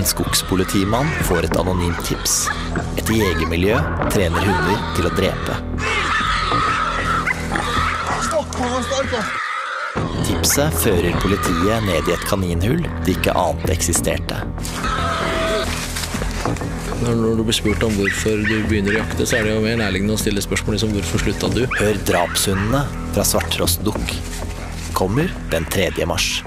En skogspolitimann får et anonymt tips. Et jegermiljø trener hunder til å drepe. Tipset fører politiet ned i et kaninhull de ikke ante eksisterte. Når du blir spurt om hvorfor du begynner å jakte, så er det jo mer nærliggende å stille spørsmål som hvorfor slutta du? Hør drapshundene fra Svarttrost Dukk. Kommer den 3. mars.